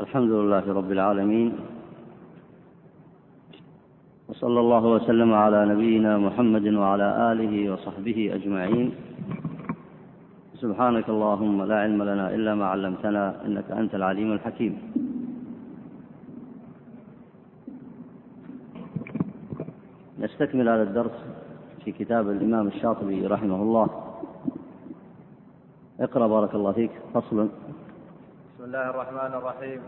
الحمد لله رب العالمين وصلى الله وسلم على نبينا محمد وعلى آله وصحبه أجمعين سبحانك اللهم لا علم لنا إلا ما علمتنا إنك أنت العليم الحكيم نستكمل هذا الدرس في كتاب الإمام الشاطبي رحمه الله. اقرأ بارك الله فيك فصل. الله الرحمن الرحيم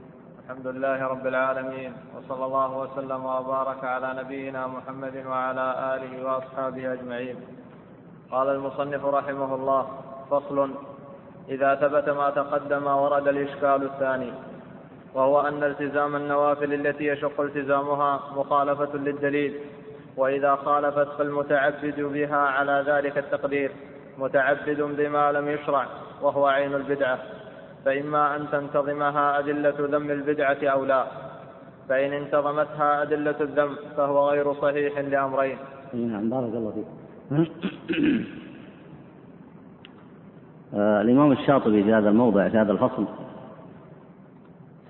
الحمد لله رب العالمين وصلى الله وسلم وبارك على نبينا محمد وعلى آله وأصحابه أجمعين قال المصنف رحمه الله فصل إذا ثبت ما تقدم ورد الإشكال الثاني وهو أن التزام النوافل التي يشق التزامها مخالفة للدليل وإذا خالفت فالمتعبد بها على ذلك التقدير متعبد بما لم يشرع وهو عين البدعة فإما أن تنتظمها أدلة ذم البدعة أو لا. فإن انتظمتها أدلة الذم فهو غير صحيح لأمرين. نعم بارك الله فيك. آه الإمام الشاطبي في هذا الموضع في هذا الفصل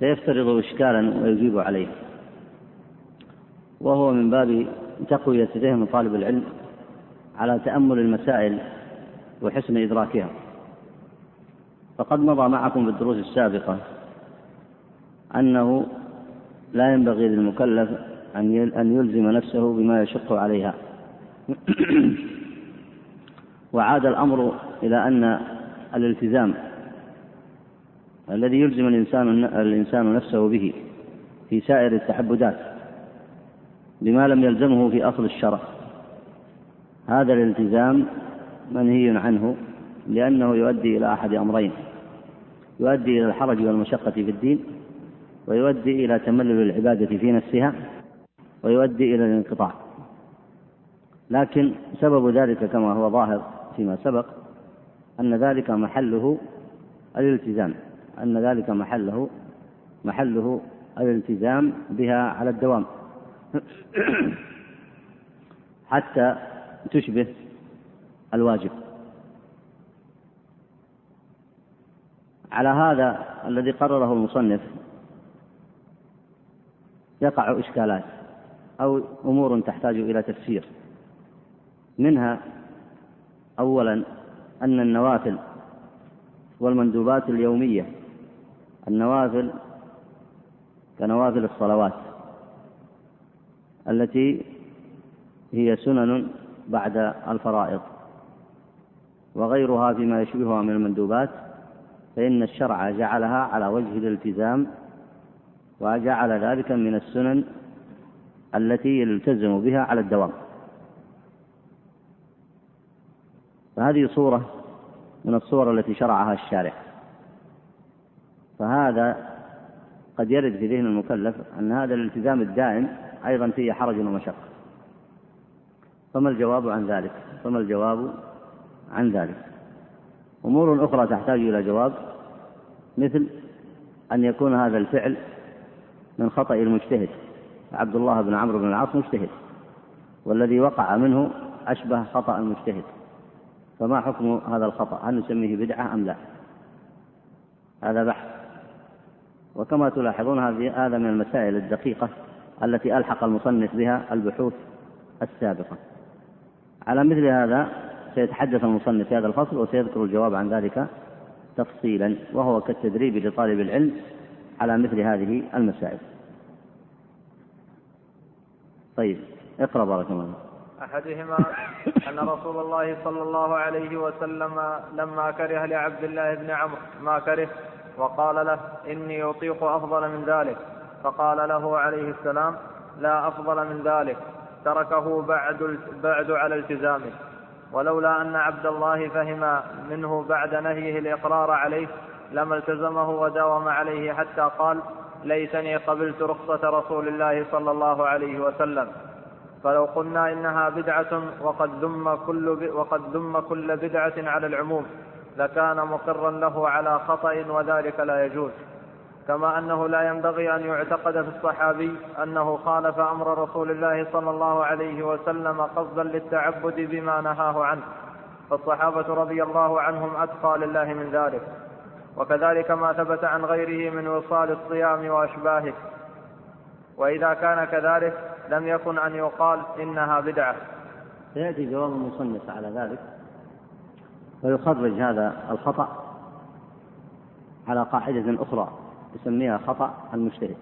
سيفترض إشكالا ويجيب عليه. وهو من باب تقوية ذهن طالب العلم على تأمل المسائل وحسن إدراكها. فقد مضى معكم في الدروس السابقة أنه لا ينبغي للمكلف أن يلزم نفسه بما يشق عليها. وعاد الأمر إلى أن الالتزام الذي يلزم الإنسان الإنسان نفسه به في سائر التعبدات بما لم يلزمه في أصل الشرع. هذا الالتزام منهي عنه لأنه يؤدي إلى أحد أمرين. يؤدي إلى الحرج والمشقة في الدين ويؤدي إلى تملل العبادة في نفسها ويؤدي إلى الانقطاع. لكن سبب ذلك كما هو ظاهر فيما سبق أن ذلك محله الالتزام. أن ذلك محله محله الالتزام بها على الدوام. حتى تشبه الواجب. على هذا الذي قرره المصنف يقع إشكالات أو أمور تحتاج إلى تفسير. منها أولا أن النوافل والمندوبات اليومية النوافل كنوافل الصلوات التي هي سنن بعد الفرائض وغيرها فيما يشبهها من المندوبات فإن الشرع جعلها على وجه الالتزام وجعل ذلك من السنن التي يلتزم بها على الدوام. فهذه صورة من الصور التي شرعها الشارع. فهذا قد يرد في ذهن المكلف أن هذا الالتزام الدائم أيضا فيه حرج ومشقة. فما الجواب عن ذلك؟ فما الجواب عن ذلك؟ أمور أخرى تحتاج إلى جواب مثل أن يكون هذا الفعل من خطأ المجتهد. عبد الله بن عمرو بن العاص مجتهد والذي وقع منه أشبه خطأ المجتهد. فما حكم هذا الخطأ؟ هل نسميه بدعة أم لا؟ هذا بحث. وكما تلاحظون هذا من المسائل الدقيقة التي ألحق المصنف بها البحوث السابقة. على مثل هذا سيتحدث المصنف في هذا الفصل وسيذكر الجواب عن ذلك تفصيلا وهو كالتدريب لطالب العلم على مثل هذه المسائل. طيب اقرأ بارك الله أحدهما أن رسول الله صلى الله عليه وسلم لما كره لعبد الله بن عمرو ما كره وقال له إني أطيق أفضل من ذلك. فقال له عليه السلام لا أفضل من ذلك. تركه بعد بعد على التزامه. ولولا أن عبد الله فهم منه بعد نهيه الإقرار عليه لما التزمه وداوم عليه حتى قال ليتني قبلت رخصة رسول الله صلى الله عليه وسلم. فلو قلنا إنها بدعة وقد ذم كل وقد ذم كل بدعة على العموم لكان مقرا له على خطأ وذلك لا يجوز. كما أنه لا ينبغي أن يعتقد في الصحابي أنه خالف أمر رسول الله صلى الله عليه وسلم قصدا للتعبد بما نهاه عنه. فالصحابة رضي الله عنهم أتقى لله من ذلك. وكذلك ما ثبت عن غيره من وصال الصيام وأشباهه. وإذا كان كذلك لم يكن أن يقال إنها بدعة. سيأتي جواب المصنف على ذلك ويخرج هذا الخطأ على قاعدة أخرى. يسميها خطأ المجتهد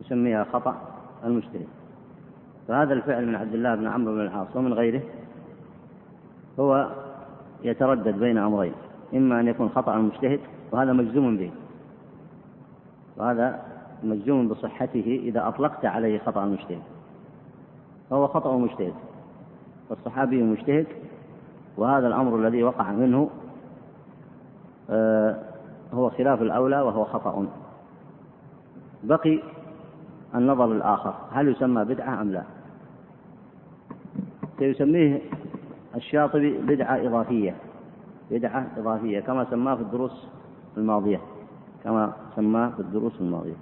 يسميها خطأ المجتهد فهذا الفعل من عبد الله بن عمرو بن العاص ومن غيره هو يتردد بين أمرين إما أن يكون خطأ المجتهد وهذا مجزوم به. وهذا مجزوم بصحته إذا أطلقت عليه خطأ المجتهد. فهو خطأ مجتهد والصحابي مجتهد وهذا الأمر الذي وقع منه آه، هو خلاف الأولى وهو خطأ. بقي النظر الآخر. هل يسمى بدعة أم لا؟ سيسميه الشاطبي بدعة إضافية. بدعة إضافية كما سماه في الدروس الماضية. كما سماه في الدروس الماضية.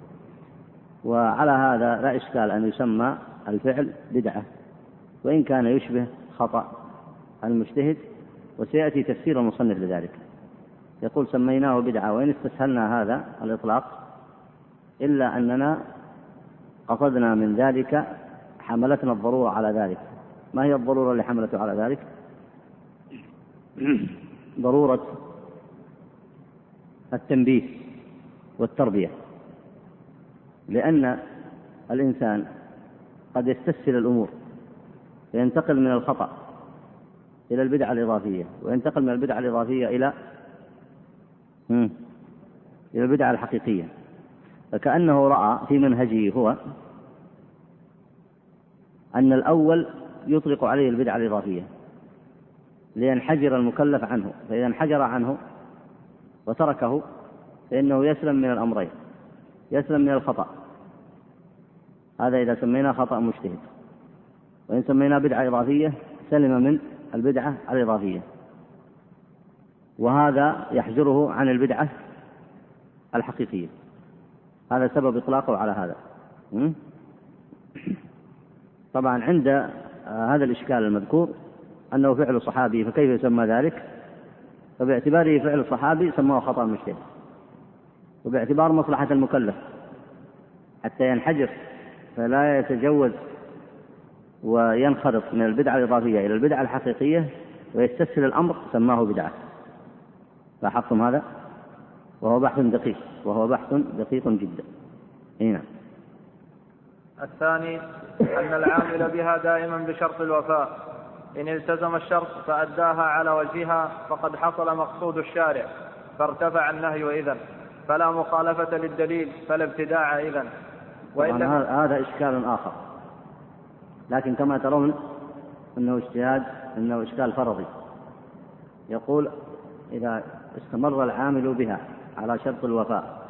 وعلى هذا لا إشكال أن يسمى الفعل بدعة. وإن كان يشبه خطأ المجتهد وسيأتي تفسير المصنف لذلك. يقول سميناه بدعة وإن استسهلنا هذا الإطلاق إلا أننا قصدنا من ذلك حملتنا الضرورة على ذلك. ما هي الضرورة اللي حملته على ذلك؟ ضرورة التنبيه والتربية. لأن الإنسان قد يستسهل الأمور فينتقل من الخطأ إلى البدعة الإضافية وينتقل من البدعة الإضافية إلى إلى البدعة الحقيقية. فكأنه رأى في منهجه هو أن الأول يطلق عليه البدعة الإضافية لينحجر المكلف عنه فإذا انحجر عنه وتركه فإنه يسلم من الأمرين يسلم من الخطأ. هذا إذا سميناه خطأ مجتهد. وإن سميناه بدعة إضافية سلم من البدعة الإضافية. وهذا يحجره عن البدعة الحقيقية. هذا سبب إطلاقه على هذا. طبعا عند هذا الإشكال المذكور أنه فعل صحابي فكيف يسمى ذلك؟ فباعتباره فعل صحابي سماه خطأ مجتهد وباعتبار مصلحة المكلف. حتى ينحجر فلا يتجوز وينخرط من البدعة الإضافية إلى البدعة الحقيقية ويستسهل الأمر سماه بدعة. لاحظتم هذا؟ وهو بحث دقيق وهو بحث دقيق جدا. نعم. الثاني أن العامل بها دائما بشرط الوفاء. إن التزم الشرط فأداها على وجهها فقد حصل مقصود الشارع فارتفع النهي إذن فلا مخالفة للدليل فلا ابتداع إذن. وإلا هذا إشكال آخر. لكن كما ترون أنه اجتهاد أنه إشكال فرضي. يقول إذا استمر العامل بها على شرط الوفاء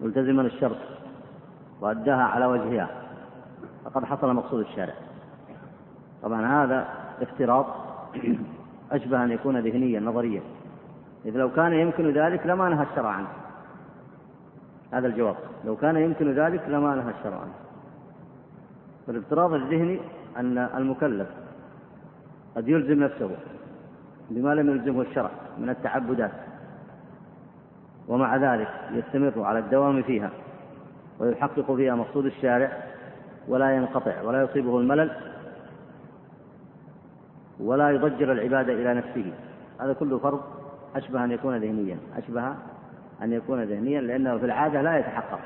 ملتزما الشرط وأداها على وجهها فقد حصل مقصود الشارع. طبعا هذا افتراض أشبه أن يكون ذهنيا نظريا. إذ لو كان يمكن ذلك لما نهى الشرع عنه. هذا الجواب. لو كان يمكن ذلك لما نهى الشرع عنه. فالافتراض الذهني أن المكلف قد يلزم نفسه بما لم يلزمه الشرع من التعبدات. ومع ذلك يستمر على الدوام فيها ويحقق فيها مقصود الشارع ولا ينقطع ولا يصيبه الملل ولا يضجر العبادة إلى نفسه. هذا كله فرض أشبه أن يكون ذهنيا أشبه أن يكون ذهنيا لأنه في العادة لا يتحقق.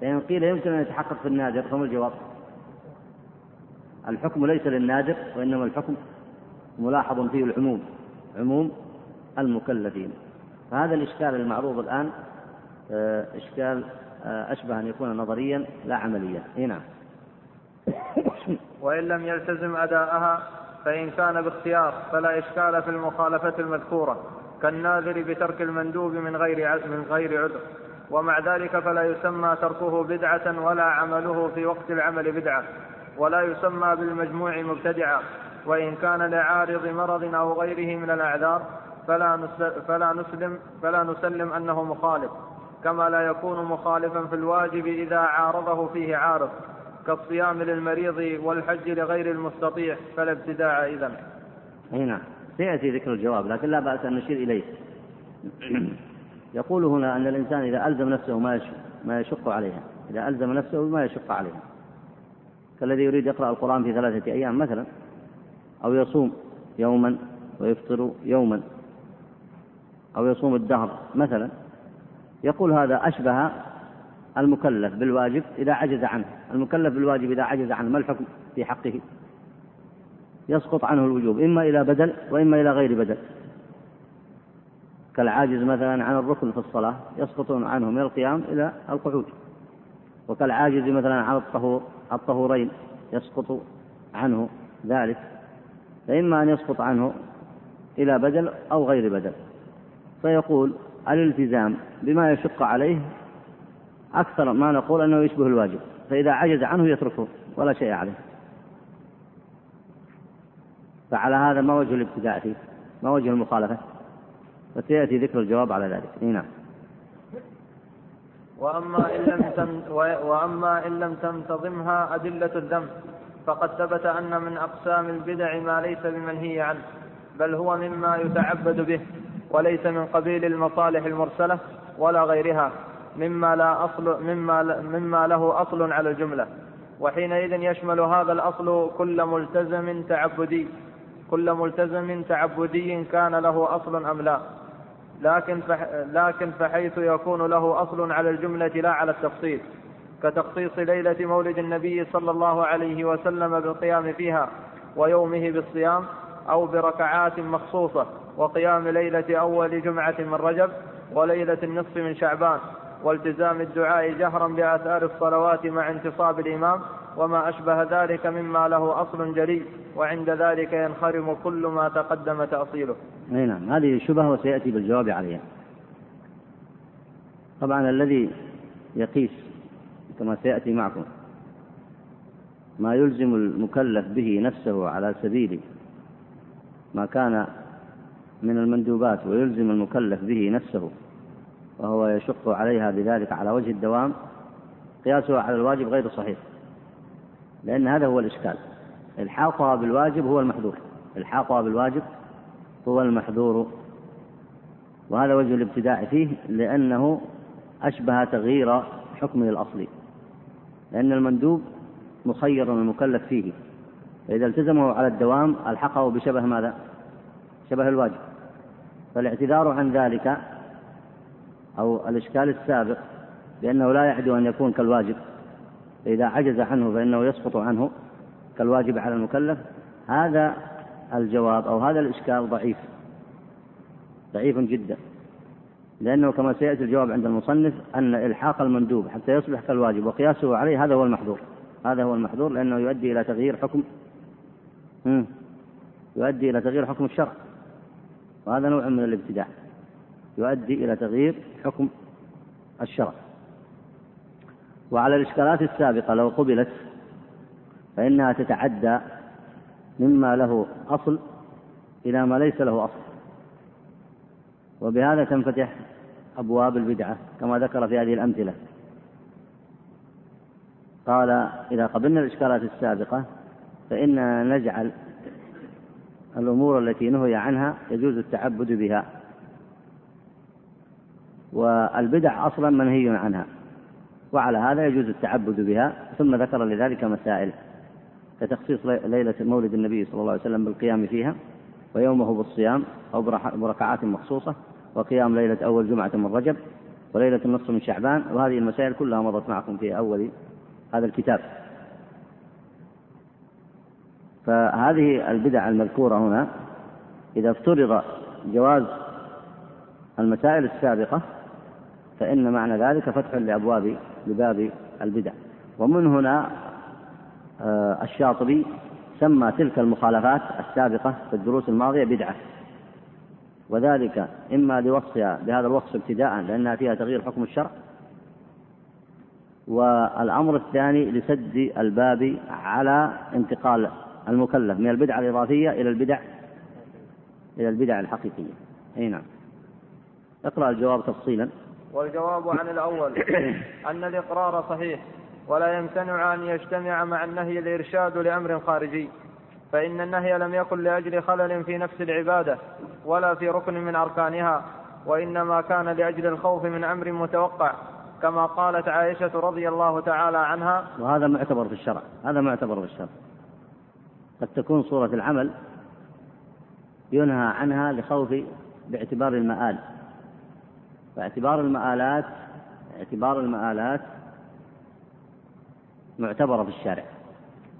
فإن قيل يمكن أن يتحقق في النادر فما الجواب؟ الحكم ليس للنادر وإنما الحكم ملاحظ فيه العموم عموم المكلفين. فهذا الإشكال المعروض الآن آه، إشكال آه، أشبه أن يكون نظريا لا عمليا. هنا نعم. وإن لم يلتزم أداءها فإن كان باختيار فلا إشكال في المخالفة المذكورة كالناذر بترك المندوب من غير من غير عذر. ومع ذلك فلا يسمى تركه بدعة ولا عمله في وقت العمل بدعة ولا يسمى بالمجموع مبتدعا. وإن كان لعارض مرض أو غيره من الأعذار فلا فلا نسلم فلا نسلم أنه مخالف كما لا يكون مخالفا في الواجب إذا عارضه فيه عارض كالصيام للمريض والحج لغير المستطيع فلا ابتداع إذن. أي نعم. سيأتي ذكر الجواب لكن لا بأس أن نشير إليه. يقول هنا أن الإنسان إذا ألزم نفسه ما ما يشق عليها إذا ألزم نفسه ما يشق عليها. كالذي يريد يقرأ القرآن في ثلاثة أيام مثلا أو يصوم يوما ويفطر يوما أو يصوم الدهر مثلا يقول هذا أشبه المكلف بالواجب إذا عجز عنه. المكلف بالواجب إذا عجز عنه ما الحكم في حقه؟ يسقط عنه الوجوب إما إلى بدل وإما إلى غير بدل. كالعاجز مثلا عن الركن في الصلاة يسقط عنه من القيام إلى القعود. وكالعاجز مثلا عن الطهور الطهورين يسقط عنه ذلك. فإما أن يسقط عنه إلى بدل أو غير بدل. فيقول الالتزام بما يشق عليه أكثر ما نقول أنه يشبه الواجب فإذا عجز عنه يتركه ولا شيء عليه. فعلى هذا ما وجه الابتداء فيه ما وجه المخالفة؟ وسيأتي ذكر الجواب على ذلك. نعم. لم تم وأما إن لم تنتظمها أدلة الذنب فقد ثبت أن من أقسام البدع ما ليس بمنهي عنه بل هو مما يتعبد به وليس من قبيل المصالح المرسلة ولا غيرها مما لا أصل مما مما له أصل على الجملة. وحينئذ يشمل هذا الأصل كل ملتزم تعبدي كل ملتزم تعبدي كان له أصل أم لا. لكن لكن فحيث يكون له أصل على الجملة لا على التخصيص كتخصيص ليلة مولد النبي صلى الله عليه وسلم بالقيام فيها ويومه بالصيام أو بركعات مخصوصة وقيام ليلة أول جمعة من رجب وليلة النصف من شعبان والتزام الدعاء جهرا بآثار الصلوات مع انتصاب الإمام وما أشبه ذلك مما له أصل جلي وعند ذلك ينخرم كل ما تقدم تأصيله. نعم هذه شبهة وسيأتي بالجواب عليها. طبعا الذي يقيس كما سيأتي معكم. ما يلزم المكلف به نفسه على سبيل ما كان من المندوبات ويلزم المكلف به نفسه وهو يشق عليها بذلك على وجه الدوام قياسه على الواجب غير صحيح. لأن هذا هو الإشكال. الحاقها بالواجب هو المحذور. الحاقها بالواجب هو المحذور. وهذا وجه الابتداع فيه لأنه أشبه تغيير حكمه الأصلي. لأن المندوب مخير المكلف فيه. فإذا التزمه على الدوام ألحقه بشبه ماذا؟ شبه الواجب. فالاعتذار عن ذلك أو الإشكال السابق بأنه لا يعدو أن يكون كالواجب. فإذا عجز عنه فإنه يسقط عنه كالواجب على المكلف. هذا الجواب أو هذا الإشكال ضعيف. ضعيف جدا. لأنه كما سيأتي الجواب عند المصنف أن إلحاق المندوب حتى يصبح كالواجب وقياسه عليه هذا هو المحظور. هذا هو المحظور لأنه يؤدي إلى تغيير حكم. يؤدي إلى تغيير حكم الشرع. وهذا نوع من الابتداع. يؤدي إلى تغيير حكم الشرع. وعلى الإشكالات السابقة لو قبلت فإنها تتعدى مما له أصل إلى ما ليس له أصل. وبهذا تنفتح أبواب البدعة كما ذكر في هذه الأمثلة. قال إذا قبلنا الإشكالات السابقة فإننا نجعل الأمور التي نهي عنها يجوز التعبد بها. والبدع أصلا منهي عنها وعلى هذا يجوز التعبد بها. ثم ذكر لذلك مسائل كتخصيص ليلة مولد النبي صلى الله عليه وسلم بالقيام فيها ويومه بالصيام أو بركعات مخصوصة. وقيام ليلة أول جمعة من رجب وليلة النصف من شعبان وهذه المسائل كلها مضت معكم في أول هذا الكتاب. فهذه البدع المذكورة هنا إذا افترض جواز المسائل السابقة فإن معنى ذلك فتح لأبواب لباب البدع. ومن هنا آه، الشاطبي سمى تلك المخالفات السابقة في الدروس الماضية بدعة. وذلك إما لوصفها بهذا الوصف ابتداء لأنها فيها تغيير حكم الشرع. والأمر الثاني لسد الباب على انتقال المكلف من البدعة الإضافية إلى البدع إلى البدع الحقيقية. أي نعم. اقرأ الجواب تفصيلا. والجواب عن الأول أن الإقرار صحيح ولا يمتنع أن يجتمع مع النهي الإرشاد لأمر خارجي. فإن النهي لم يكن لأجل خلل في نفس العبادة ولا في ركن من أركانها وإنما كان لأجل الخوف من أمر متوقع كما قالت عائشة رضي الله تعالى عنها وهذا معتبر في الشرع هذا معتبر في الشرع. قد تكون صورة العمل ينهى عنها لخوف باعتبار المآل. فاعتبار المآلات اعتبار المآلات معتبرة في الشارع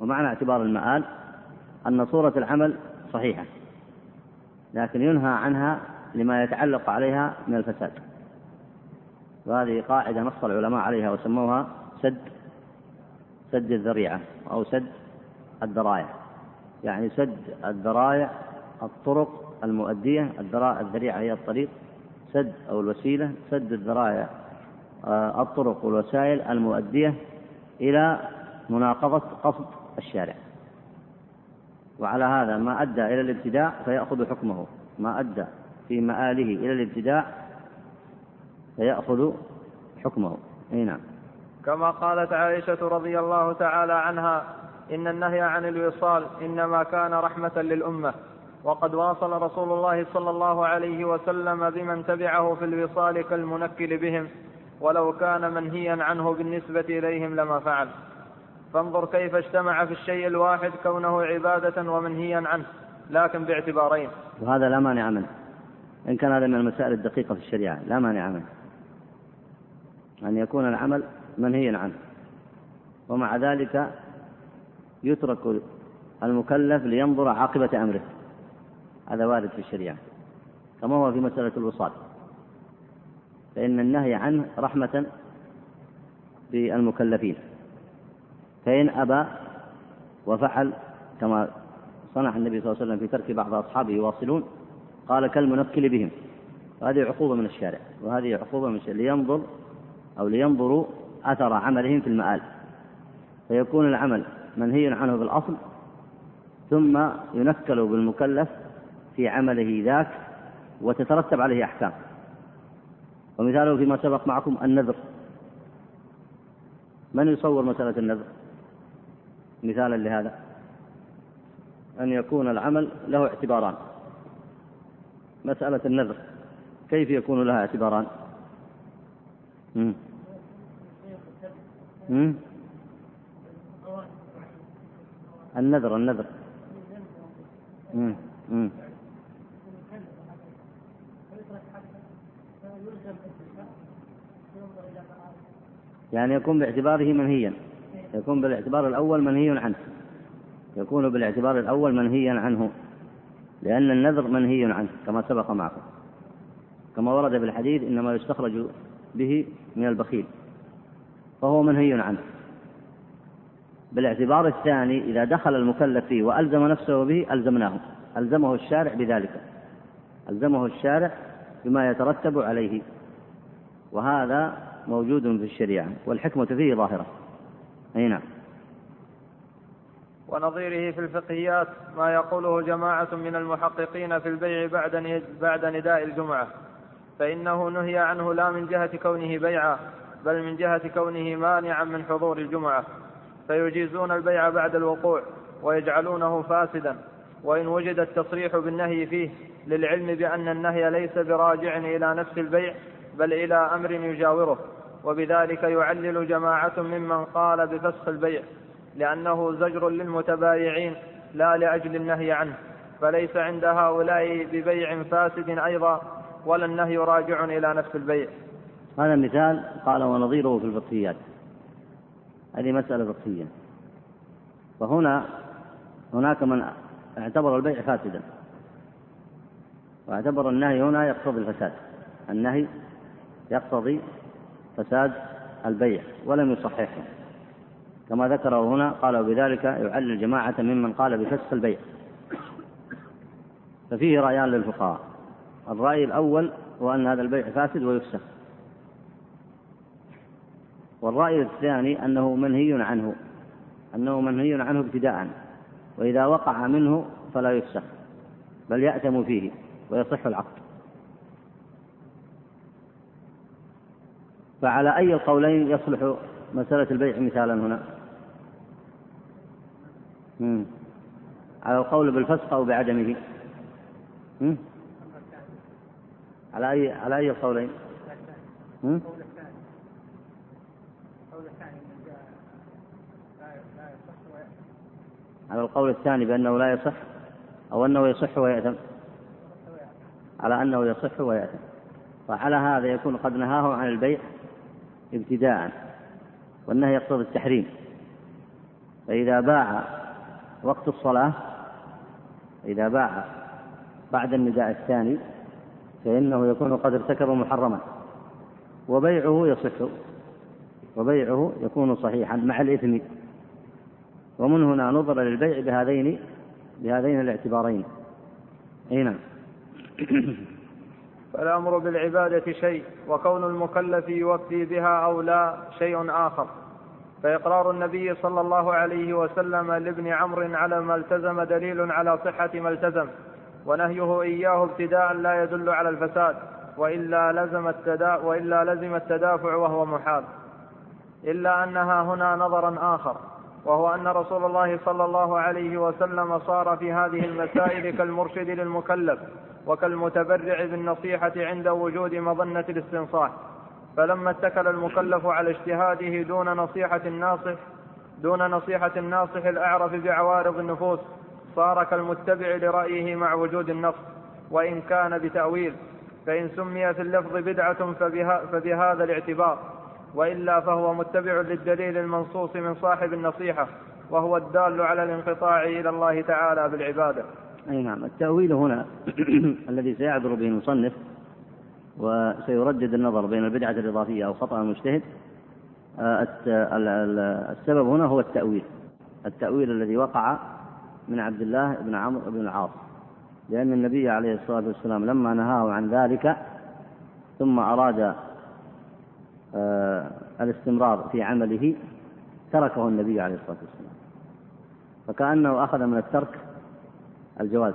ومعنى اعتبار المآل أن صورة العمل صحيحة لكن ينهى عنها لما يتعلق عليها من الفساد. وهذه قاعدة نص العلماء عليها وسموها سد سد الذريعة أو سد الذرائع يعني سد الذرائع الطرق المؤدية الذريعة هي الطريق سد أو الوسيلة سد الذرائع آه، الطرق والوسائل المؤدية إلى مناقضة قصد الشارع. وعلى هذا ما أدى إلى الابتداع فيأخذ حكمه. ما أدى في مآله إلى الابتداع فيأخذ حكمه. أي نعم. كما قالت عائشة رضي الله تعالى عنها إن النهي عن الوصال إنما كان رحمة للأمة. وقد واصل رسول الله صلى الله عليه وسلم بمن تبعه في الوصال كالمنكل بهم ولو كان منهيا عنه بالنسبة إليهم لما فعل. فانظر كيف اجتمع في الشيء الواحد كونه عبادة ومنهيا عنه لكن باعتبارين. وهذا لا مانع منه. إن كان هذا من المسائل الدقيقة في الشريعة لا مانع منه. أن يكون العمل منهيا عنه. ومع ذلك يترك المكلف لينظر عاقبة أمره. هذا وارد في الشريعة. كما هو في مسألة الوصال. فإن النهي عنه رحمة بالمكلفين فإن أبى وفعل كما صنع النبي صلى الله عليه وسلم في ترك بعض أصحابه يواصلون قال كالمنكل بهم. وهذه عقوبة من الشارع وهذه عقوبة من الشارع. لينظر أو لينظروا أثر عملهم في المآل. فيكون العمل منهي عنه بالأصل ثم ينكل بالمكلف في عمله ذاك وتترتب عليه أحكام. ومثاله فيما سبق معكم النذر. من يصور مسألة النذر؟ مثالا لهذا أن يكون العمل له اعتباران مسألة النذر كيف يكون لها اعتباران مم. مم. النذر النذر مم. مم. يعني يكون باعتباره منهيا يكون بالاعتبار الأول منهي عنه. يكون بالاعتبار الأول منهيا عنه. لأن النذر منهي عنه كما سبق معكم. كما ورد في الحديث إنما يستخرج به من البخيل. فهو منهي عنه. بالاعتبار الثاني إذا دخل المكلف فيه وألزم نفسه به ألزمناه. ألزمه الشارع بذلك. ألزمه الشارع بما يترتب عليه. وهذا موجود في الشريعة والحكمة فيه ظاهرة. أي نعم. ونظيره في الفقهيات ما يقوله جماعة من المحققين في البيع بعد بعد نداء الجمعة فإنه نهي عنه لا من جهة كونه بيعا بل من جهة كونه مانعا من حضور الجمعة. فيجيزون البيع بعد الوقوع ويجعلونه فاسدا وإن وجد التصريح بالنهي فيه للعلم بأن النهي ليس براجع إلى نفس البيع بل إلى أمر يجاوره. وبذلك يعلل جماعة ممن قال بفسخ البيع لأنه زجر للمتبايعين لا لأجل النهي عنه فليس عند هؤلاء ببيع فاسد أيضا ولا النهي راجع إلى نفس البيع. هذا مثال قال ونظيره في الفقهيات هذه مسألة فقهية فهنا هناك من اعتبر البيع فاسدا. واعتبر النهي هنا يقتضي الفساد. النهي يقتضي فساد البيع ولم يصححه. كما ذكره هنا قال بذلك يعلل جماعة ممن قال بفسخ البيع. ففيه رأيان للفقهاء. الرأي الأول هو أن هذا البيع فاسد ويفسخ. والرأي الثاني أنه منهي عنه أنه منهي عنه ابتداء وإذا وقع منه فلا يفسخ بل يأتم فيه ويصح العقد. فعلى أي القولين يصلح مسألة البيع مثالا هنا. على القول بالفسق أو بعدمه. على أي على أي القولين؟ على القول الثاني بأنه لا يصح أو أنه يصح ويأثم على أنه يصح ويأثم وعلى هذا يكون قد نهاه عن البيع ابتداء والنهي يقتضي التحريم. فإذا باع وقت الصلاة إذا باع بعد النداء الثاني فإنه يكون قد ارتكب محرما. وبيعه يصح وبيعه يكون صحيحا مع الإثم. ومن هنا نظر للبيع بهذين بهذين الاعتبارين. أي نعم. فالأمر بالعبادة شيء وكون المكلف يوفي بها أو لا شيء آخر. فإقرار النبي صلى الله عليه وسلم لابن عمرو على ما التزم دليل على صحة ما التزم ونهيه إياه ابتداء لا يدل على الفساد وإلا لزم التدا وإلا لزم التدافع وهو محال. إلا أنها هنا نظرا آخر وهو أن رسول الله صلى الله عليه وسلم صار في هذه المسائل كالمرشد للمكلف. وكالمتبرع بالنصيحة عند وجود مظنة الاستنصاح. فلما اتكل المكلف على اجتهاده دون نصيحة الناصح دون نصيحة الناصح الأعرف بعوارض النفوس صار كالمتبع لرأيه مع وجود النص وإن كان بتأويل فإن سمي في اللفظ بدعة فبها فبهذا الاعتبار. وإلا فهو متبع للدليل المنصوص من صاحب النصيحة وهو الدال على الانقطاع إلى الله تعالى بالعبادة. أي نعم التأويل هنا الذي سيعذر به المصنف وسيردد النظر بين البدعة الإضافية أو خطأ المجتهد آه، السبب هنا هو التأويل التأويل الذي وقع من عبد الله بن عمرو بن العاص لأن النبي عليه الصلاة والسلام لما نهاه عن ذلك ثم أراد آه، الاستمرار في عمله تركه النبي عليه الصلاة والسلام فكأنه أخذ من الترك الجواز.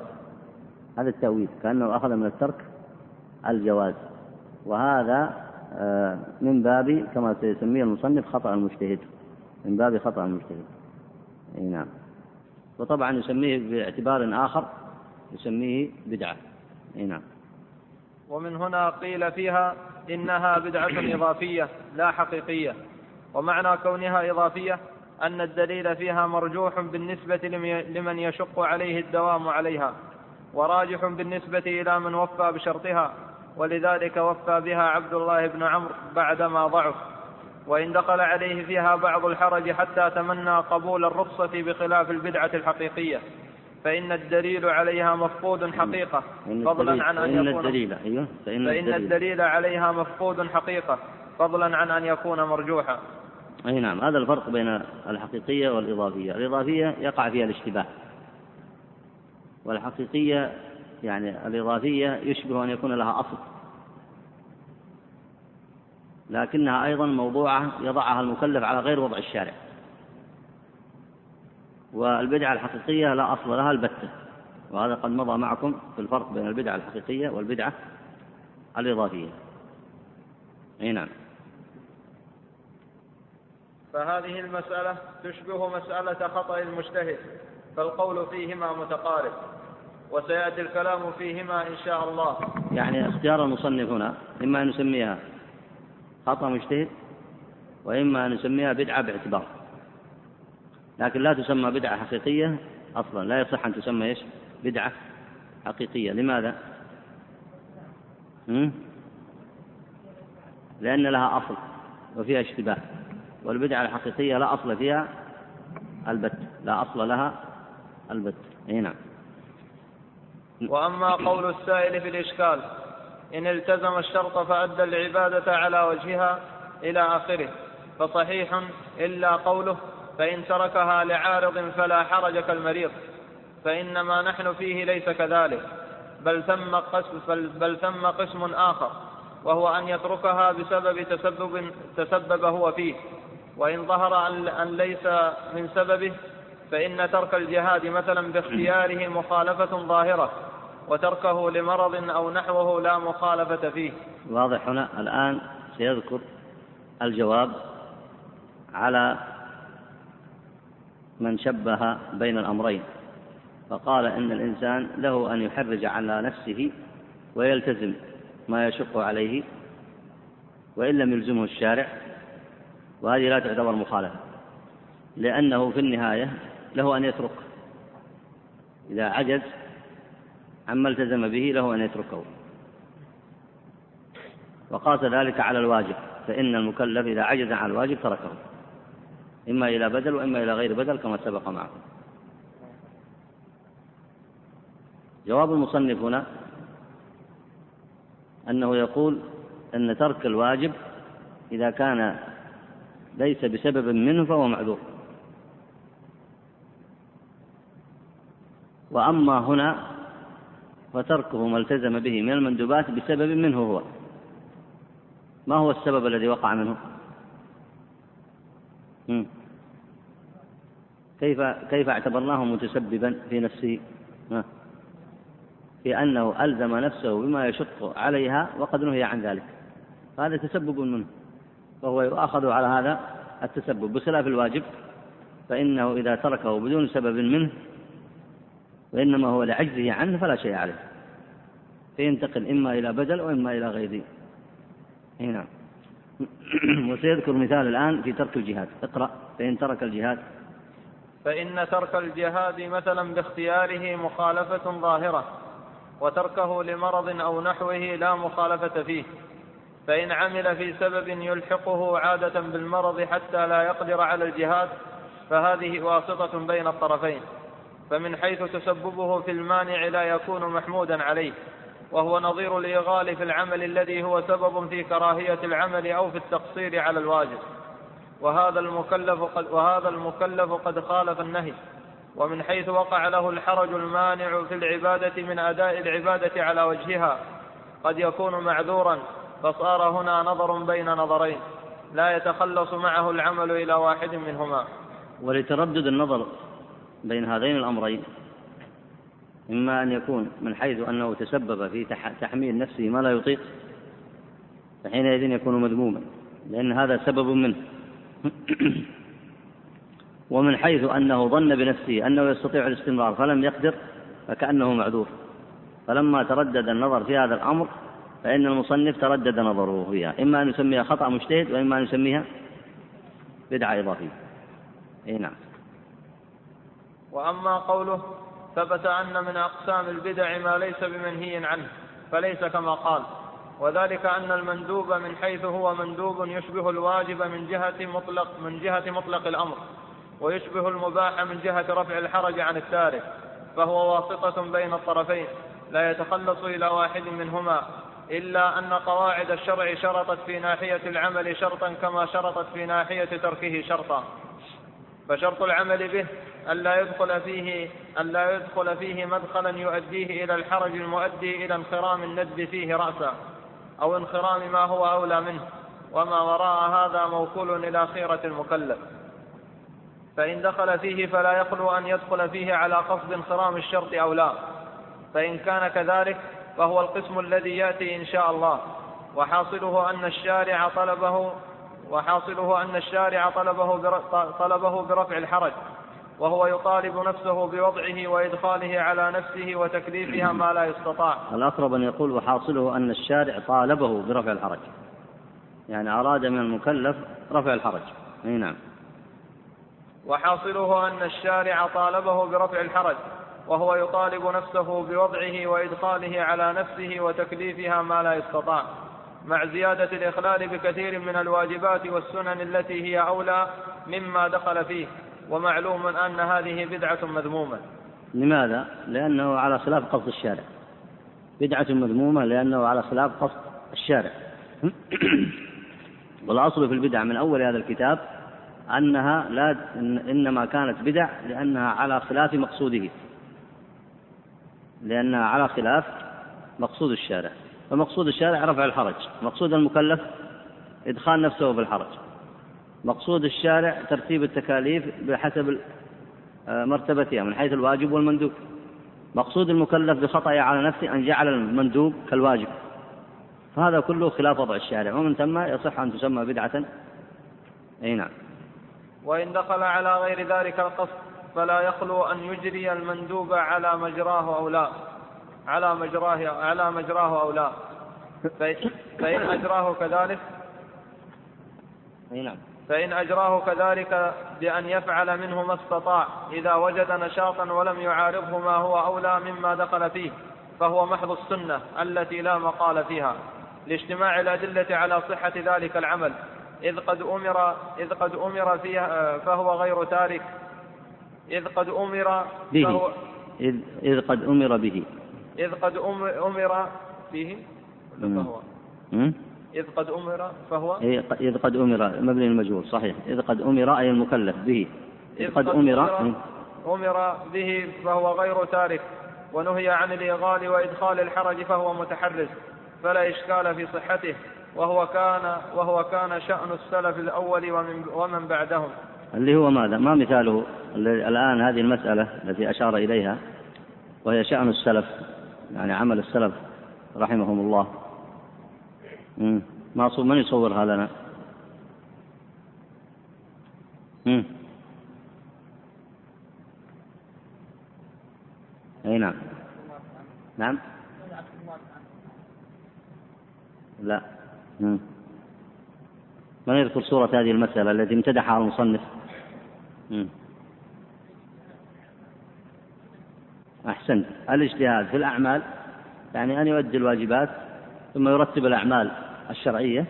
هذا التأويل كأنه أخذ من الترك الجواز. وهذا آه، من باب كما سيسميه المصنف خطأ المجتهد. من باب خطأ المجتهد. أي نعم. وطبعا يسميه باعتبار آخر يسميه بدعة. أي نعم. ومن هنا قيل فيها إنها بدعة إضافية لا حقيقية. ومعنى كونها إضافية أن الدليل فيها مرجوح بالنسبة لمن يشق عليه الدوام عليها وراجح بالنسبة إلى من وفى بشرطها ولذلك وفى بها عبد الله بن عمرو بعدما ضعف. وإن دخل عليه فيها بعض الحرج حتى تمنى قبول الرخصة بخلاف البدعة الحقيقية فإن الدليل عليها مفقود حقيقة. فضلا عن أن يكون الدليل أيوه فإن, فإن الدليل عليها مفقود حقيقة فضلا عن أن يكون مرجوحا. أي نعم هذا الفرق بين الحقيقية والإضافية. الإضافية يقع فيها الاشتباه. والحقيقية يعني الإضافية يشبه أن يكون لها أصل. لكنها أيضا موضوعة يضعها المكلف على غير وضع الشارع. والبدعة الحقيقية لا أصل لها البتة. وهذا قد مضى معكم في الفرق بين البدعة الحقيقية والبدعة الإضافية. أي نعم. فهذه المسألة تشبه مسألة خطأ المجتهد فالقول فيهما متقارب وسيأتي الكلام فيهما إن شاء الله. يعني اختيار المصنف هنا إما أن نسميها خطأ مجتهد وإما أن نسميها بدعة باعتبار. لكن لا تسمى بدعة حقيقية أصلا لا يصح أن تسمى إيش؟ بدعة حقيقية. لماذا؟ لأن لها أصل وفيها اشتباه. والبدعة الحقيقية لا أصل فيها البت لا أصل لها البت. أي نعم. وأما قول السائل في الإشكال إن التزم الشرط فأدى العبادة على وجهها إلى آخره فصحيح إلا قوله فإن تركها لعارض فلا حرج كالمريض فإنما نحن فيه ليس كذلك بل ثم قسم بل, ثم قسم آخر وهو أن يتركها بسبب تسبب تسبب هو فيه. وإن ظهر أن ليس من سببه فإن ترك الجهاد مثلا باختياره مخالفة ظاهرة وتركه لمرض أو نحوه لا مخالفة فيه. واضح هنا. الآن سيذكر الجواب على من شبه بين الأمرين. فقال إن الإنسان له أن يحرج على نفسه ويلتزم ما يشق عليه وإن لم يلزمه الشارع وهذه لا تعتبر مخالفة. لأنه في النهاية له أن يترك. إذا عجز عما التزم به له أن يتركه. وقاس ذلك على الواجب. فإن المكلف إذا عجز عن الواجب تركه. إما إلى بدل وإما إلى غير بدل كما سبق معكم. جواب المصنف هنا أنه يقول أن ترك الواجب إذا كان ليس بسبب منه فهو معذور. وأما هنا فتركه ما التزم به من المندوبات بسبب منه هو. ما هو السبب الذي وقع منه؟ كيف كيف اعتبرناه متسببا في نفسه؟ في أنه ألزم نفسه بما يشق عليها وقد نهي عن ذلك. هذا تسبب منه. فهو يؤاخذ على هذا التسبب بخلاف الواجب فإنه إذا تركه بدون سبب منه وإنما هو لعجزه عنه فلا شيء عليه. فينتقل إما إلى بدل وإما إلى غيره نعم. وسيذكر مثال الآن في ترك الجهاد. اقرأ. فإن ترك الجهاد. فإن ترك الجهاد مثلا باختياره مخالفة ظاهرة وتركه لمرض أو نحوه لا مخالفة فيه. فإن عمل في سبب يلحقه عادة بالمرض حتى لا يقدر على الجهاد فهذه واسطة بين الطرفين. فمن حيث تسببه في المانع لا يكون محمودا عليه وهو نظير الإغال في العمل الذي هو سبب في كراهية العمل أو في التقصير على الواجب. وهذا المكلف قد, وهذا المكلف قد خالف النهي. ومن حيث وقع له الحرج المانع في العبادة من أداء العبادة على وجهها قد يكون معذورا. فصار هنا نظر بين نظرين لا يتخلص معه العمل إلى واحد منهما. ولتردد النظر بين هذين الأمرين إما أن يكون من حيث أنه تسبب في تحميل نفسه ما لا يطيق فحينئذ يكون مذموما لأن هذا سبب منه. ومن حيث أنه ظن بنفسه أنه يستطيع الاستمرار فلم يقدر فكأنه معذور. فلما تردد النظر في هذا الأمر فإن المصنف تردد نظره فيها. إما أن يسميها خطأ مجتهد وإما أن يسميها بدعة إضافية. أي نعم. وأما قوله ثبت أن من أقسام البدع ما ليس بمنهي عنه فليس كما قال. وذلك أن المندوب من حيث هو مندوب يشبه الواجب من جهة مطلق من جهة مطلق الأمر ويشبه المباح من جهة رفع الحرج عن التارك فهو واسطة بين الطرفين لا يتخلص إلى واحد منهما. إلا أن قواعد الشرع شرطت في ناحية العمل شرطا كما شرطت في ناحية تركه شرطا. فشرط العمل به ألا يدخل فيه ألا يدخل فيه مدخلا يؤديه إلى الحرج المؤدي إلى انخرام الندب فيه رأسا أو انخرام ما هو أولى منه وما وراء هذا موكول إلى خيرة المكلف. فإن دخل فيه فلا يخلو أن يدخل فيه على قصد انخرام الشرط أو لا. فإن كان كذلك فهو القسم الذي يأتي إن شاء الله. وحاصله أن الشارع طلبه وحاصله أن الشارع طلبه طلبه برفع الحرج. وهو يطالب نفسه بوضعه وإدخاله على نفسه وتكليفها ما لا يستطاع. الأقرب أن يقول وحاصله أن الشارع طالبه برفع الحرج؟ يعني أراد من المكلف رفع الحرج. أي نعم. وحاصله أن الشارع طالبه برفع الحرج. وهو يطالب نفسه بوضعه وإدخاله على نفسه وتكليفها ما لا يستطاع. مع زيادة الإخلال بكثير من الواجبات والسنن التي هي أولى مما دخل فيه ومعلوم أن هذه بدعة مذمومة. لماذا؟ لأنه على خلاف قصد الشارع. بدعة مذمومة لأنه على خلاف قصد الشارع. والأصل في البدع من أول هذا الكتاب أنها لا إنما كانت بدع لأنها على خلاف مقصوده. لأنها على خلاف مقصود الشارع. فمقصود الشارع رفع الحرج. مقصود المكلف إدخال نفسه في الحرج. مقصود الشارع ترتيب التكاليف بحسب آه، مرتبتها من حيث الواجب والمندوب. مقصود المكلف بخطأه على نفسه أن جعل المندوب كالواجب. فهذا كله خلاف وضع الشارع. ومن ثم يصح أن تسمى بدعة. أي نعم. وإن دخل على غير ذلك القصد فلا يخلو أن يجري المندوب على مجراه أو لا. على مجراه على مجراه أو لا. فإن أجراه كذلك نعم. فإن أجراه كذلك بأن يفعل منه ما استطاع إذا وجد نشاطا ولم يعارضه ما هو أولى مما دخل فيه فهو محض السنة التي لا مقال فيها. لاجتماع الأدلة على صحة ذلك العمل. إذ قد أمر إذ قد أمر فيها فهو غير تارك. إذ قد أمر به. فهو إذ, إذ قد أمر به. إذ قد أمر به فهو. إذ قد أمر فهو. إذ قد أمر مبني المجهول صحيح. إذ قد أمر أي المكلف به. إذ قد أمر أمر به فهو غير تارك ونهي عن الإغال وإدخال الحرج فهو متحرز فلا إشكال في صحته وهو كان وهو كان شأن السلف الأول ومن, ومن بعدهم. اللي هو ماذا؟ ما مثاله الآن هذه المسألة التي أشار إليها وهي شأن السلف يعني عمل السلف رحمهم الله معصوم من يصورها لنا؟ أي نعم نعم لا. من يذكر صورة هذه المسألة التي امتدحها المصنف. أحسنت. الاجتهاد في الأعمال يعني أن يؤدي الواجبات ثم يرتب الأعمال الشرعية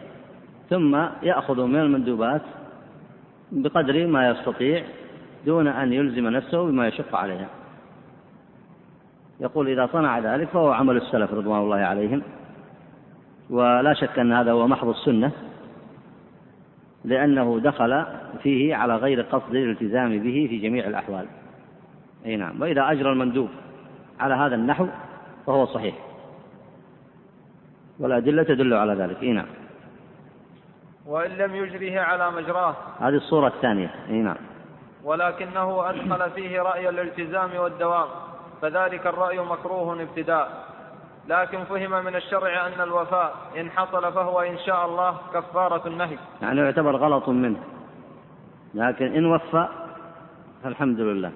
ثم يأخذ من المندوبات بقدر ما يستطيع دون أن يلزم نفسه بما يشق عليها. يقول إذا صنع ذلك فهو عمل السلف رضوان الله عليهم ولا شك أن هذا هو محض السنة لأنه دخل فيه على غير قصد الالتزام به في جميع الأحوال. أي نعم. وإذا أجرى المندوب على هذا النحو فهو صحيح. والأدلة تدل على ذلك. أي نعم. وإن لم يجره على مجراه. هذه الصورة الثانية. أي نعم. ولكنه أدخل فيه رأي الالتزام والدوام فذلك الرأي مكروه ابتداء. لكن فهم من الشرع أن الوفاء إن حصل فهو إن شاء الله كفارة النهي. يعني يعتبر غلط منه. لكن إن وفى فالحمد لله.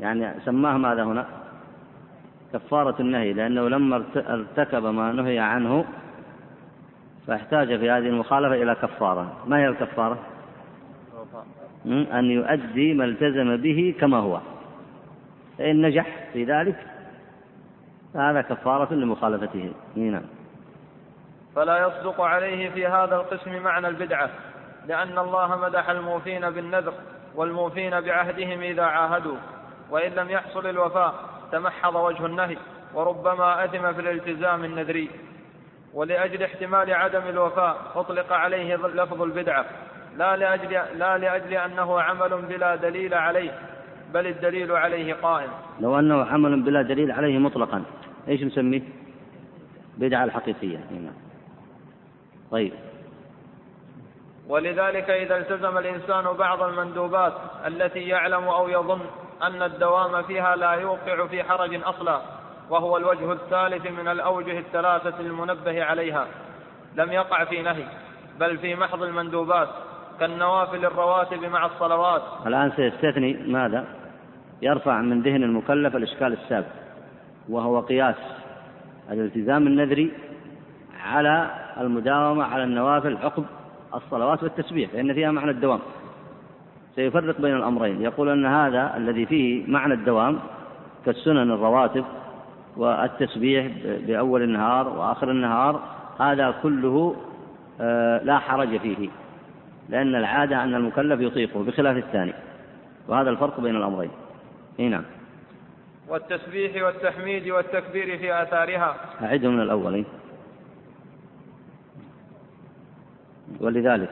يعني سماه ماذا هنا؟ كفارة النهي لأنه لما ارتكب ما نهي عنه فاحتاج في هذه المخالفة إلى كفارة. ما هي الكفارة؟ أن يؤدي ما التزم به كما هو. فإن نجح في ذلك فهذا كفارة لمخالفته نعم. فلا يصدق عليه في هذا القسم معنى البدعة لأن الله مدح الموفين بالنذر والموفين بعهدهم إذا عاهدوا وإن لم يحصل الوفاء تمحض وجه النهي وربما أثم في الالتزام النذري. ولأجل احتمال عدم الوفاء أطلق عليه لفظ البدعة لا لأجل, لا لأجل أنه عمل بلا دليل عليه بل الدليل عليه قائم. لو أنه عمل بلا دليل عليه مطلقا. إيش نسميه؟ بدعة الحقيقية. هنا طيب. ولذلك إذا التزم الإنسان بعض المندوبات التي يعلم أو يظن أن الدوام فيها لا يوقع في حرج أصلا وهو الوجه الثالث من الأوجه الثلاثة المنبه عليها لم يقع في نهي بل في محض المندوبات كالنوافل الرواتب مع الصلوات. الآن سيستثني ماذا؟ يرفع من ذهن المكلف الإشكال السابق. وهو قياس الالتزام النذري على المداومة على النوافل عقب الصلوات والتسبيح لأن فيها معنى الدوام. سيفرق بين الأمرين. يقول أن هذا الذي فيه معنى الدوام كالسنن الرواتب والتسبيح بأول النهار وآخر النهار هذا كله آه، لا حرج فيه لأن العادة أن المكلف يطيقه بخلاف الثاني وهذا الفرق بين الأمرين. نعم. والتسبيح والتحميد والتكبير في آثارها. أعده من الأول ولذلك.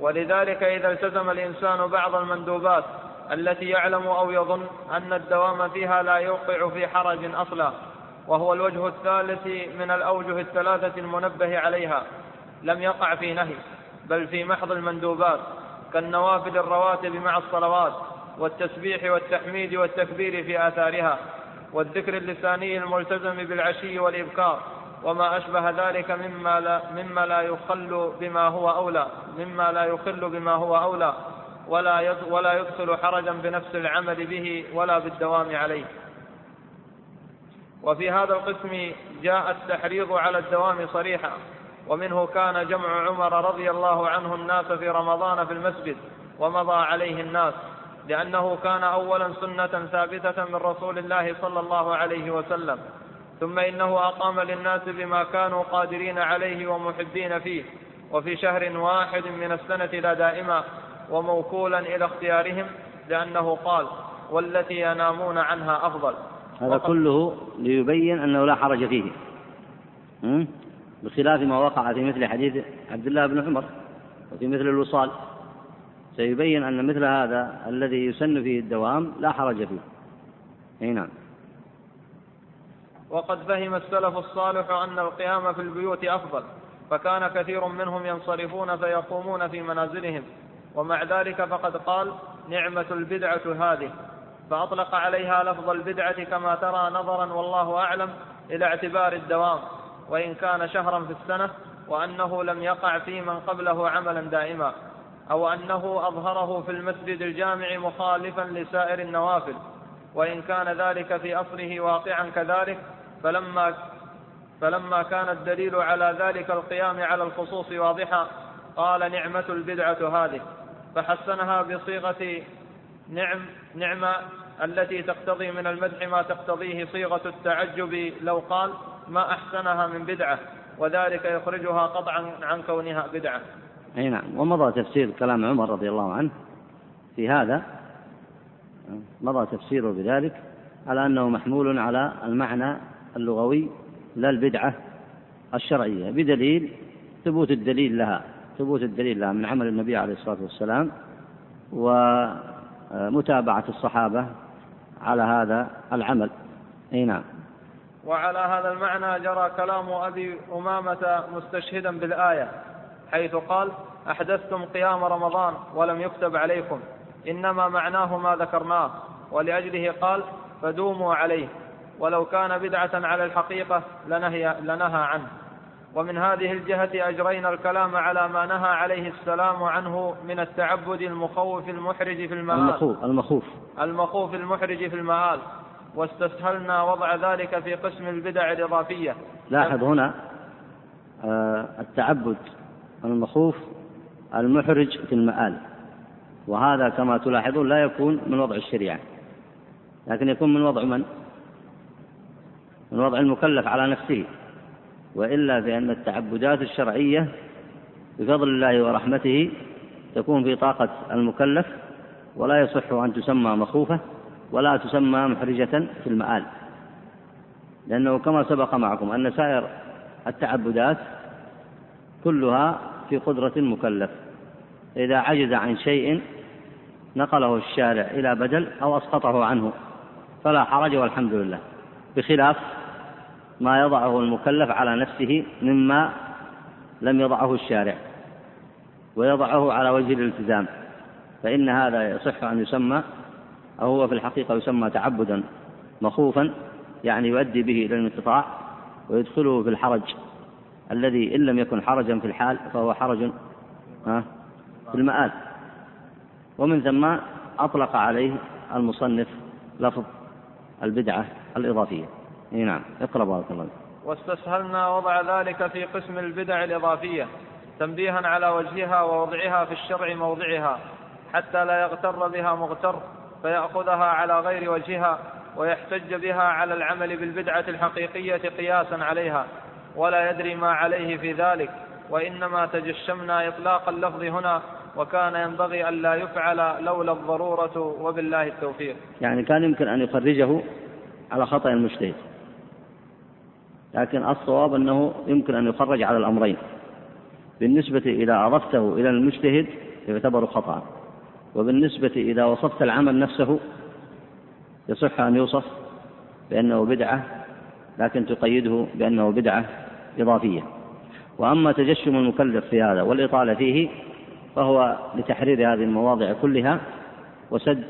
ولذلك إذا التزم الإنسان بعض المندوبات التي يعلم أو يظن أن الدوام فيها لا يوقع في حرج أصلا وهو الوجه الثالث من الأوجه الثلاثة المنبه عليها لم يقع في نهي بل في محض المندوبات كالنوافل الرواتب مع الصلوات. والتسبيح والتحميد والتكبير في آثارها والذكر اللساني الملتزم بالعشي والإبكار وما أشبه ذلك مما لا, مما لا يخل بما هو أولى مما لا يخل بما هو أولى ولا ولا يدخل حرجا بنفس العمل به ولا بالدوام عليه. وفي هذا القسم جاء التحريض على الدوام صريحا ومنه كان جمع عمر رضي الله عنه الناس في رمضان في المسجد ومضى عليه الناس. لأنه كان أولا سنة ثابتة من رسول الله صلى الله عليه وسلم ثم إنه أقام للناس بما كانوا قادرين عليه ومحبين فيه وفي شهر واحد من السنة لا دائما وموكولا إلى اختيارهم لأنه قال والتي ينامون عنها أفضل. هذا كله ليبين أنه لا حرج فيه. بخلاف ما وقع في مثل حديث عبد الله بن عمر وفي مثل الوصال. سيبين أن مثل هذا الذي يسن فيه الدوام لا حرج فيه. أي نعم. وقد فهم السلف الصالح أن القيام في البيوت أفضل فكان كثير منهم ينصرفون فيقومون في منازلهم. ومع ذلك فقد قال نعمة البدعة هذه. فأطلق عليها لفظ البدعة كما ترى نظرا والله أعلم إلى اعتبار الدوام. وإن كان شهرا في السنة وأنه لم يقع في من قبله عملا دائما. أو أنه أظهره في المسجد الجامع مخالفا لسائر النوافل وإن كان ذلك في أصله واقعا كذلك فلما فلما كان الدليل على ذلك القيام على الخصوص واضحا قال نعمة البدعة هذه. فحسنها بصيغة نعم نعمة التي تقتضي من المدح ما تقتضيه صيغة التعجب لو قال ما أحسنها من بدعة وذلك يخرجها قطعا عن كونها بدعة. أي نعم. ومضى تفسير كلام عمر رضي الله عنه في هذا. مضى تفسيره بذلك على أنه محمول على المعنى اللغوي لا البدعة الشرعية بدليل ثبوت الدليل لها ثبوت الدليل لها من عمل النبي عليه الصلاة والسلام ومتابعة الصحابة على هذا العمل. أي نعم. وعلى هذا المعنى جرى كلام أبي أمامة مستشهدا بالآية. حيث قال أحدثتم قيام رمضان ولم يكتب عليكم إنما معناه ما ذكرناه. ولأجله قال فدوموا عليه ولو كان بدعة على الحقيقة لنهي, لنهى عنه. ومن هذه الجهة أجرينا الكلام على ما نهى عليه السلام عنه من التعبد المخوف المحرج في المآل. المخوف المخوف. المخوف المحرج في المآل. واستسهلنا وضع ذلك في قسم البدع الإضافية. لاحظ هنا آه، التعبد المخوف المحرج في المآل. وهذا كما تلاحظون لا يكون من وضع الشريعة. لكن يكون من وضع من؟ من وضع المكلف على نفسه. وإلا فإن التعبدات الشرعية بفضل الله ورحمته تكون في طاقة المكلف ولا يصح أن تسمى مخوفة ولا تسمى محرجة في المآل. لأنه كما سبق معكم أن سائر التعبدات كلها في قدرة المكلف إذا عجز عن شيء نقله الشارع إلى بدل أو أسقطه عنه فلا حرج والحمد لله. بخلاف ما يضعه المكلف على نفسه مما لم يضعه الشارع ويضعه على وجه الالتزام فإن هذا يصح أن يسمى أو هو في الحقيقة يسمى تعبدا مخوفا يعني يؤدي به إلى الانقطاع ويدخله في الحرج. الذي إن لم يكن حرجا في الحال فهو حرج في المآل. ومن ثم أطلق عليه المصنف لفظ البدعة الإضافية. إي نعم. اقرأ بارك الله واستسهلنا وضع ذلك في قسم البدع الإضافية تنبيها على وجهها ووضعها في الشرع موضعها حتى لا يغتر بها مغتر فيأخذها على غير وجهها ويحتج بها على العمل بالبدعة الحقيقية قياسا عليها. ولا يدري ما عليه في ذلك وإنما تجشمنا إطلاق اللفظ هنا وكان ينبغي ألا يفعل لولا الضرورة وبالله التوفيق. يعني كان يمكن أن يخرجه على خطأ المجتهد لكن الصواب أنه يمكن أن يخرج على الأمرين. بالنسبة إذا أضفته إلى المجتهد يعتبر خطأ وبالنسبة إذا وصفت العمل نفسه يصح أن يوصف بأنه بدعة لكن تقيده بأنه بدعة إضافية. وأما تجشم المكلف في هذا والإطالة فيه فهو لتحرير هذه المواضع كلها وسد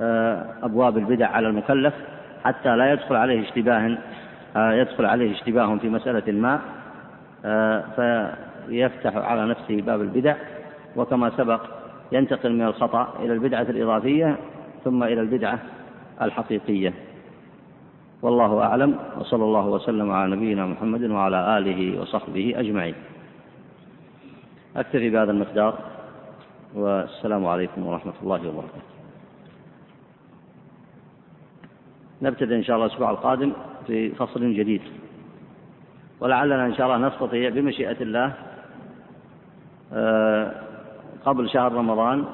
آه، أبواب البدع على المكلف حتى لا يدخل عليه اشتباه آه، يدخل عليه اشتباه في مسألة ما آه، فيفتح على نفسه باب البدع. وكما سبق ينتقل من الخطأ إلى البدعة الإضافية ثم إلى البدعة الحقيقية. والله أعلم وصلى الله وسلم على نبينا محمد وعلى آله وصحبه أجمعين. أكتفي بهذا المقدار والسلام عليكم ورحمة الله وبركاته. نبتدئ إن شاء الله الأسبوع القادم في فصل جديد. ولعلنا إن شاء الله نستطيع بمشيئة الله آه، قبل شهر رمضان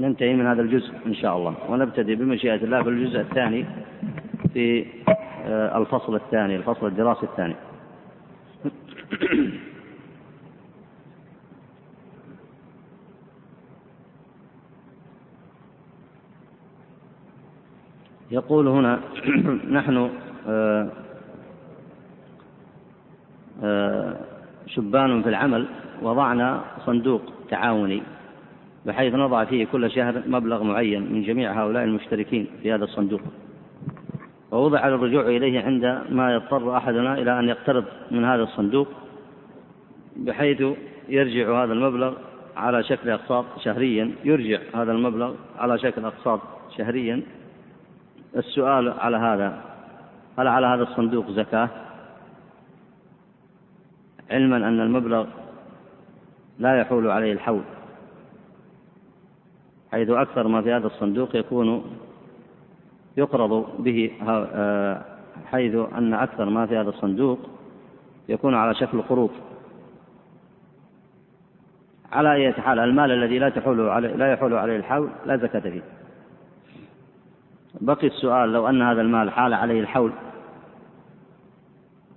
ننتهي من هذا الجزء إن شاء الله. ونبتدئ بمشيئة الله بالجزء الثاني في آه، الفصل الثاني الفصل الدراسي الثاني. يقول هنا نحن آه، آه، شبان في العمل وضعنا صندوق تعاوني بحيث نضع فيه كل شهر مبلغ معين من جميع هؤلاء المشتركين في هذا الصندوق. ووضع الرجوع إليه عند ما يضطر أحدنا إلى أن يقترض من هذا الصندوق بحيث يرجع هذا المبلغ على شكل أقساط شهريا يرجع هذا المبلغ على شكل أقساط شهريا. السؤال على هذا هل على هذا الصندوق زكاة؟ علما أن المبلغ لا يحول عليه الحول حيث أكثر ما في هذا الصندوق يكون يقرض به آه، حيث أن أكثر ما في هذا الصندوق يكون على شكل قروض. على أي حال المال الذي لا تحول عليه لا يحول عليه الحول لا زكاة فيه. بقي السؤال لو أن هذا المال حال عليه الحول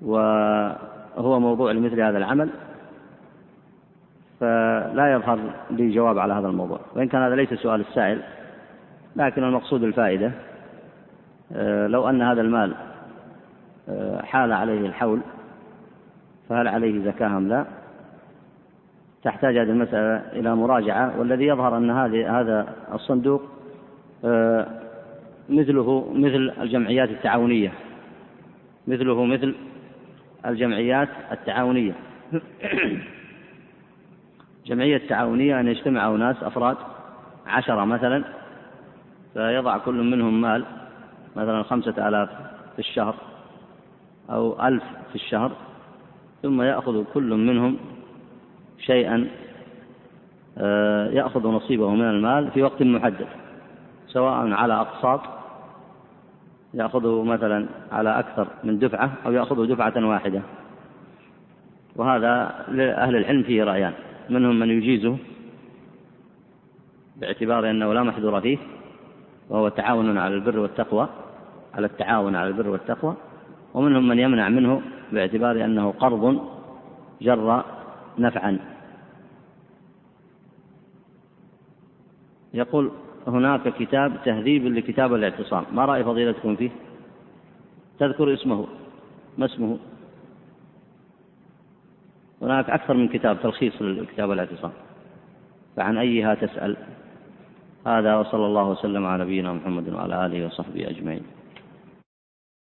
وهو موضوع لمثل هذا العمل فلا يظهر لي جواب على هذا الموضوع. وإن كان هذا ليس سؤال السائل لكن المقصود الفائدة. لو أن هذا المال آه، حال عليه الحول فهل عليه زكاة أم لا؟ تحتاج هذه المسألة إلى مراجعة والذي يظهر أن هذه هذا الصندوق آه، مثله مثل الجمعيات التعاونية مثله مثل الجمعيات التعاونية. جمعية تعاونية أن يجتمع أناس أفراد عشرة مثلا فيضع كل منهم مال. مثلا خمسة آلاف في الشهر أو ألف في الشهر ثم يأخذ كل منهم شيئا آه، يأخذ نصيبه من المال في وقت محدد سواء على أقساط يأخذه مثلا على أكثر من دفعة أو يأخذه دفعة واحدة. وهذا لأهل العلم فيه رأيان منهم من يجيزه باعتبار أنه لا محذور فيه وهو تعاون على البر والتقوى. على التعاون على البر والتقوى ومنهم من يمنع منه باعتبار أنه قرض جر نفعا. يقول هناك كتاب تهذيب لكتاب الاعتصام. ما رأي فضيلتكم فيه؟ تذكر اسمه. ما اسمه؟ هناك أكثر من كتاب تلخيص لكتاب الاعتصام. فعن أيها تسأل. هذا وصلى الله وسلم على نبينا محمد وعلى آله وصحبه أجمعين.